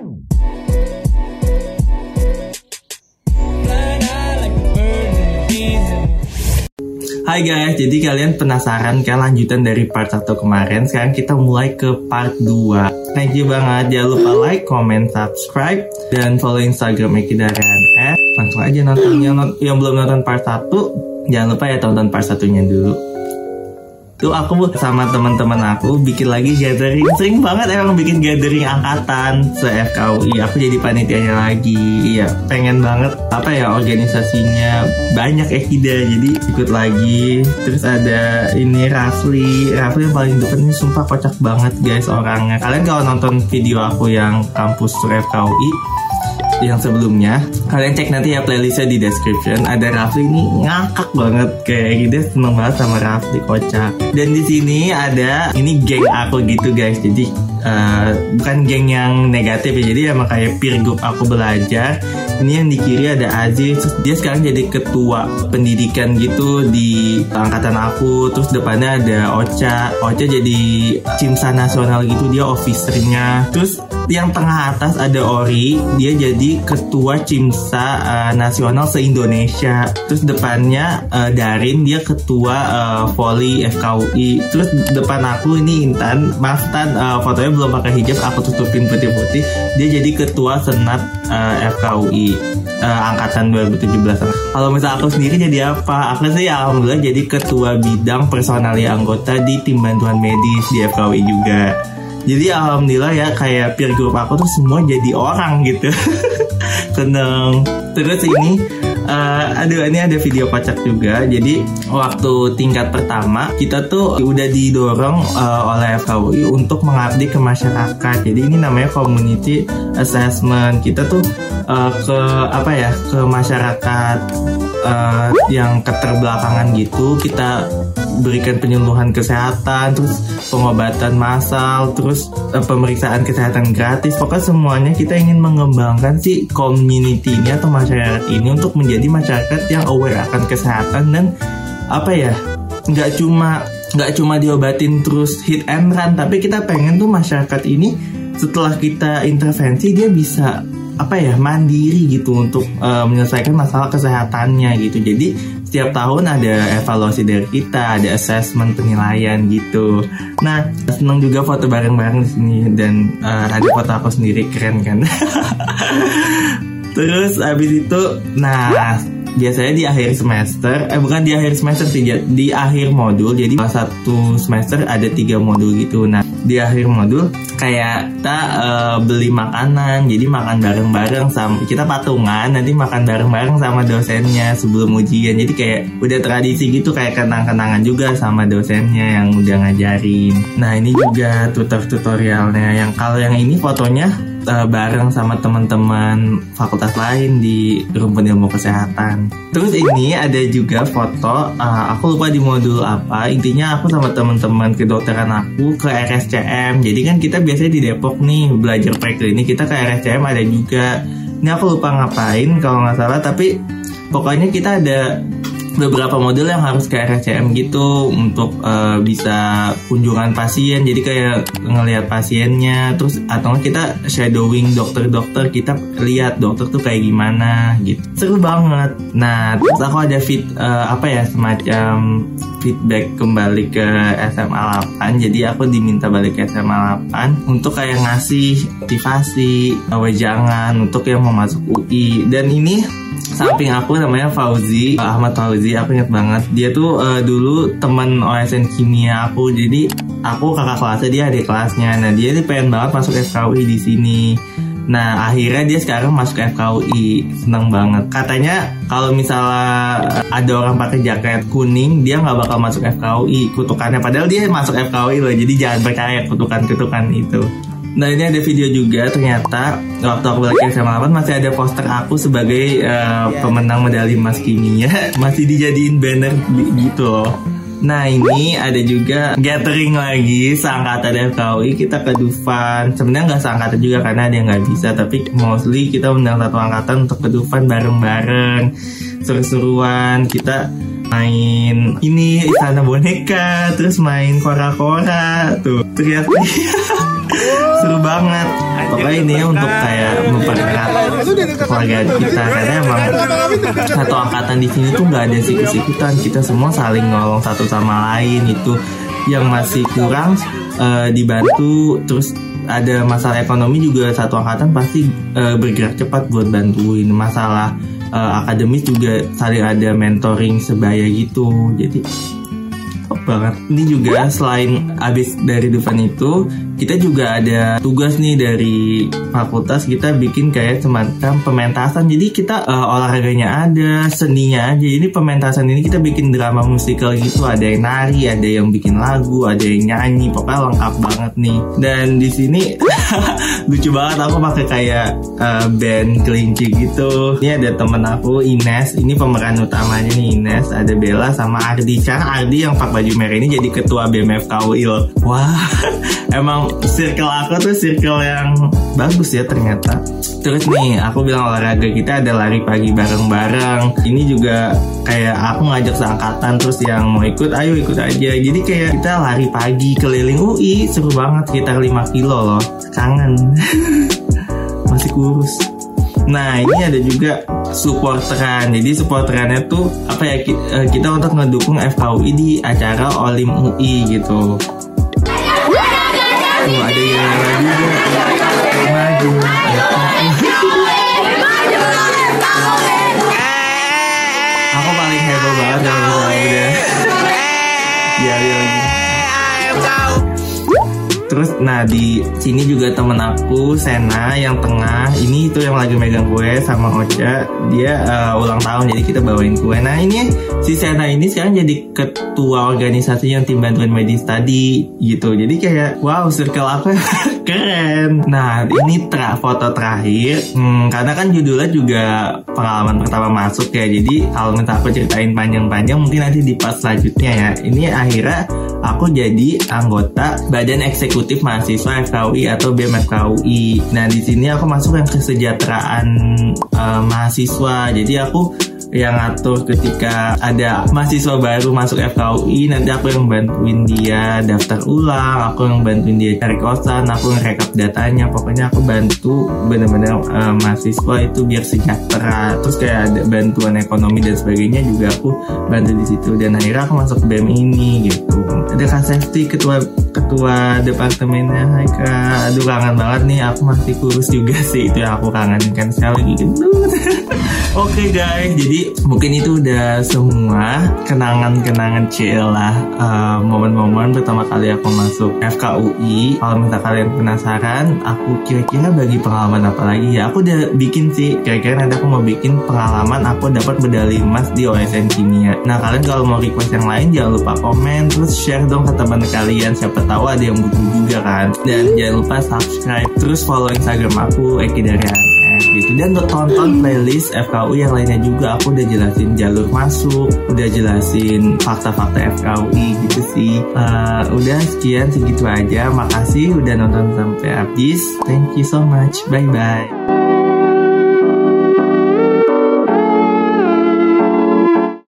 Hai guys, jadi kalian penasaran kan lanjutan dari part 1 kemarin? Sekarang kita mulai ke part 2. Thank you banget, jangan lupa like, comment, subscribe, dan follow Instagram Eki. Eh, langsung aja nonton yang, yang belum nonton part 1, jangan lupa ya tonton part satunya dulu tuh aku sama teman-teman aku bikin lagi gathering. Sering banget emang bikin gathering angkatan se FKUI aku jadi panitianya lagi. Iya pengen banget apa ya organisasinya. Banyak Ekida jadi ikut lagi. Terus ada ini Rafli. Rafli yang paling depan ini sumpah kocak banget guys orangnya. Kalian kalau nonton video aku yang kampus FKUI yang sebelumnya. Kalian cek nanti ya playlistnya di description. Ada Rafli ini ngakak banget. Kayak gitu seneng banget sama Rafli kocak. Dan di sini ada ini geng aku gitu guys. Jadi uh, bukan geng yang negatif ya. Jadi emang kayak peer group aku belajar. Ini yang di kiri ada Aziz. Dia sekarang jadi ketua pendidikan gitu di angkatan aku. Terus depannya ada Ocha. Ocha jadi cimsa nasional gitu. Dia officernya. Terus yang tengah atas ada Ori dia jadi ketua Cimsa uh, nasional se Indonesia terus depannya uh, Darin dia ketua uh, volley FKUI terus depan aku ini Intan maaf Tan uh, fotonya belum pakai hijab aku tutupin putih-putih. Dia jadi ketua senat uh, FKUI uh, angkatan 2017 kalau misal aku sendiri jadi apa? Aku sih alhamdulillah jadi ketua bidang personali anggota di tim bantuan medis di FKUI juga jadi alhamdulillah ya kayak peer group aku tuh semua jadi orang gitu. Seneng terus ini uh, aduh ini ada video kocak juga. Jadi waktu tingkat pertama kita tuh udah didorong uh, oleh FKUI untuk mengabdi ke masyarakat. Jadi ini namanya community assessment. Kita tuh uh, ke apa ya ke masyarakat uh, yang keterbelakangan gitu kita berikan penyuluhan kesehatan terus pengobatan massal terus uh, pemeriksaan kesehatan gratis. Pokoknya semuanya kita ingin mengembangkan si community ini atau masyarakat ini untuk menjadi masyarakat yang aware akan kesehatan dan apa ya nggak cuma nggak cuma diobatin terus hit and run tapi kita pengen tuh masyarakat ini setelah kita intervensi dia bisa apa ya mandiri gitu untuk uh, menyelesaikan masalah kesehatannya gitu. Jadi setiap tahun ada evaluasi dari kita ada assessment penilaian gitu. Nah seneng juga foto bareng-bareng di sini dan uh, ada foto aku sendiri keren kan? Terus abis itu nah biasanya di akhir semester eh bukan di akhir semester sih di akhir modul jadi satu semester ada tiga modul gitu. Nah di akhir modul kayak kita uh, beli makanan jadi makan bareng-bareng sama kita patungan nanti makan bareng-bareng sama dosennya sebelum ujian jadi kayak udah tradisi gitu kayak kenang-kenangan juga sama dosennya yang udah ngajarin nah ini juga tutor tutorialnya yang kalau yang ini fotonya uh, bareng sama teman-teman fakultas lain di rumpun ilmu kesehatan. Terus ini ada juga foto, uh, aku lupa di modul apa. Intinya aku sama teman-teman kedokteran aku ke RSCM. Jadi kan kita biasanya di Depok nih belajar preklinik, kita ke RSCM ada juga. Ini aku lupa ngapain kalau nggak salah, tapi pokoknya kita ada beberapa model yang harus ke RSCM gitu untuk uh, bisa kunjungan pasien. Jadi kayak ngelihat pasiennya. Terus atau kita shadowing dokter-dokter kita lihat dokter tuh kayak gimana gitu. Seru banget. Nah terus aku ada fit uh, apa ya semacam feedback kembali ke SMA 8 jadi aku diminta balik ke SMA 8 untuk kayak ngasih motivasi wejangan untuk yang mau masuk UI dan ini samping aku namanya Fauzi Ahmad Fauzi aku ingat banget. Dia tuh uh, dulu teman OSN kimia aku. Jadi aku kakak kelasnya dia adik kelasnya. Nah dia tuh pengen banget masuk FKUI di sini. Nah akhirnya dia sekarang masuk FKUI Seneng banget. Katanya kalau misalnya ada orang pakai jaket kuning Dia nggak bakal masuk FKUI kutukannya. Padahal dia masuk FKUI loh Jadi jangan percaya kutukan-kutukan itu Nah ini ada video juga ternyata waktu aku balik SMA 8 masih ada poster aku sebagai uh, pemenang medali emas kimia. Masih dijadiin banner gitu loh. Nah ini ada juga gathering lagi seangkatan FKUI kita ke Dufan. Sebenarnya nggak seangkatan juga karena ada yang nggak bisa Tapi mostly kita undang satu angkatan untuk ke Dufan bareng-bareng. Seru-seruan kita main ini istana boneka Terus main kora-kora. Tuh teriak seru banget. Pokoknya ini untuk kayak mempererat keluarga kita. Karena emang satu angkatan di sini tuh nggak ada sikut-sikutan. Kita semua saling nolong satu sama lain. Itu yang masih kurang uh, dibantu. Terus ada masalah ekonomi juga satu angkatan pasti uh, bergerak cepat buat bantuin. Masalah uh, akademis juga saling ada mentoring sebaya gitu. Jadi banget. Ini juga selain abis dari Dufan itu, kita juga ada tugas nih dari fakultas kita bikin kayak semacam pementasan. Jadi kita uh, olahraganya ada, seninya aja. Ini pementasan ini kita bikin drama musikal gitu. Ada yang nari, ada yang bikin lagu, ada yang nyanyi. Pokoknya lengkap banget nih. Dan di sini lucu banget aku pakai kayak uh, band kelinci gitu. Ini ada temen aku Ines. Ini pemeran utamanya nih Ines. Ada Bella sama Ardi. Karena Ardi yang pakai baju merah ini jadi ketua BMF KUIL. Wah, emang circle aku tuh circle yang bagus ya ternyata. Terus nih, aku bilang olahraga kita ada lari pagi bareng-bareng. Ini juga kayak aku ngajak seangkatan terus yang mau ikut, ayo ikut aja. Jadi kayak kita lari pagi keliling UI, seru banget sekitar 5 kilo loh. Kangen. Masih kurus. Nah ini ada juga supporteran. Jadi supporterannya tuh apa ya eh, kita untuk ngedukung FKUI di acara Olim UI gitu. Nah di sini juga temen aku Sena yang tengah ini itu yang lagi megang kue sama Ocha dia uh, ulang tahun jadi kita bawain kue. Nah ini si Sena ini sekarang jadi ketua organisasi yang tim bantuan medis tadi gitu. Jadi kayak wow circle aku keren. Nah ini tra foto terakhir hmm, karena kan judulnya juga pengalaman pertama masuk ya. Jadi kalau minta aku ceritain panjang-panjang mungkin nanti di pas selanjutnya ya. Ini akhirnya aku jadi anggota badan eksekutif mahasiswa FKUI atau BEM FKUI. Nah di sini aku masuk yang kesejahteraan uh, mahasiswa. Jadi aku yang ngatur ketika ada mahasiswa baru masuk FKUI nanti aku yang bantuin dia daftar ulang aku yang bantuin dia cari kosan aku yang rekap datanya. Pokoknya aku bantu bener-bener uh, mahasiswa itu biar sejahtera. Terus kayak ada bantuan ekonomi dan sebagainya juga aku bantu di situ. Dan akhirnya aku masuk BEM ini gitu. Ada Kak Safety ketua ketua departemennya. Hai Kak. Aduh kangen banget nih. Aku masih kurus juga sih. Itu yang aku kangen kan. Sekali gitu Oke okay guys, jadi mungkin itu udah semua kenangan-kenangan CL lah uh, momen-momen pertama kali aku masuk FKUI. Kalau misalnya kalian penasaran, aku kira-kira bagi pengalaman apa lagi ya? Aku udah bikin sih, kira-kira nanti aku mau bikin pengalaman aku dapat medali emas di OSN Kimia. Nah kalian kalau mau request yang lain jangan lupa komen, terus share dong ke teman kalian. Siapa tahu ada yang butuh juga kan. Dan jangan lupa subscribe, terus follow Instagram aku Eki Darian dan untuk tonton playlist FKU yang lainnya juga. Aku udah jelasin jalur masuk udah jelasin fakta-fakta FKUI gitu sih. Uh, udah sekian segitu aja. Makasih udah nonton sampai habis. Thank you so much. Bye bye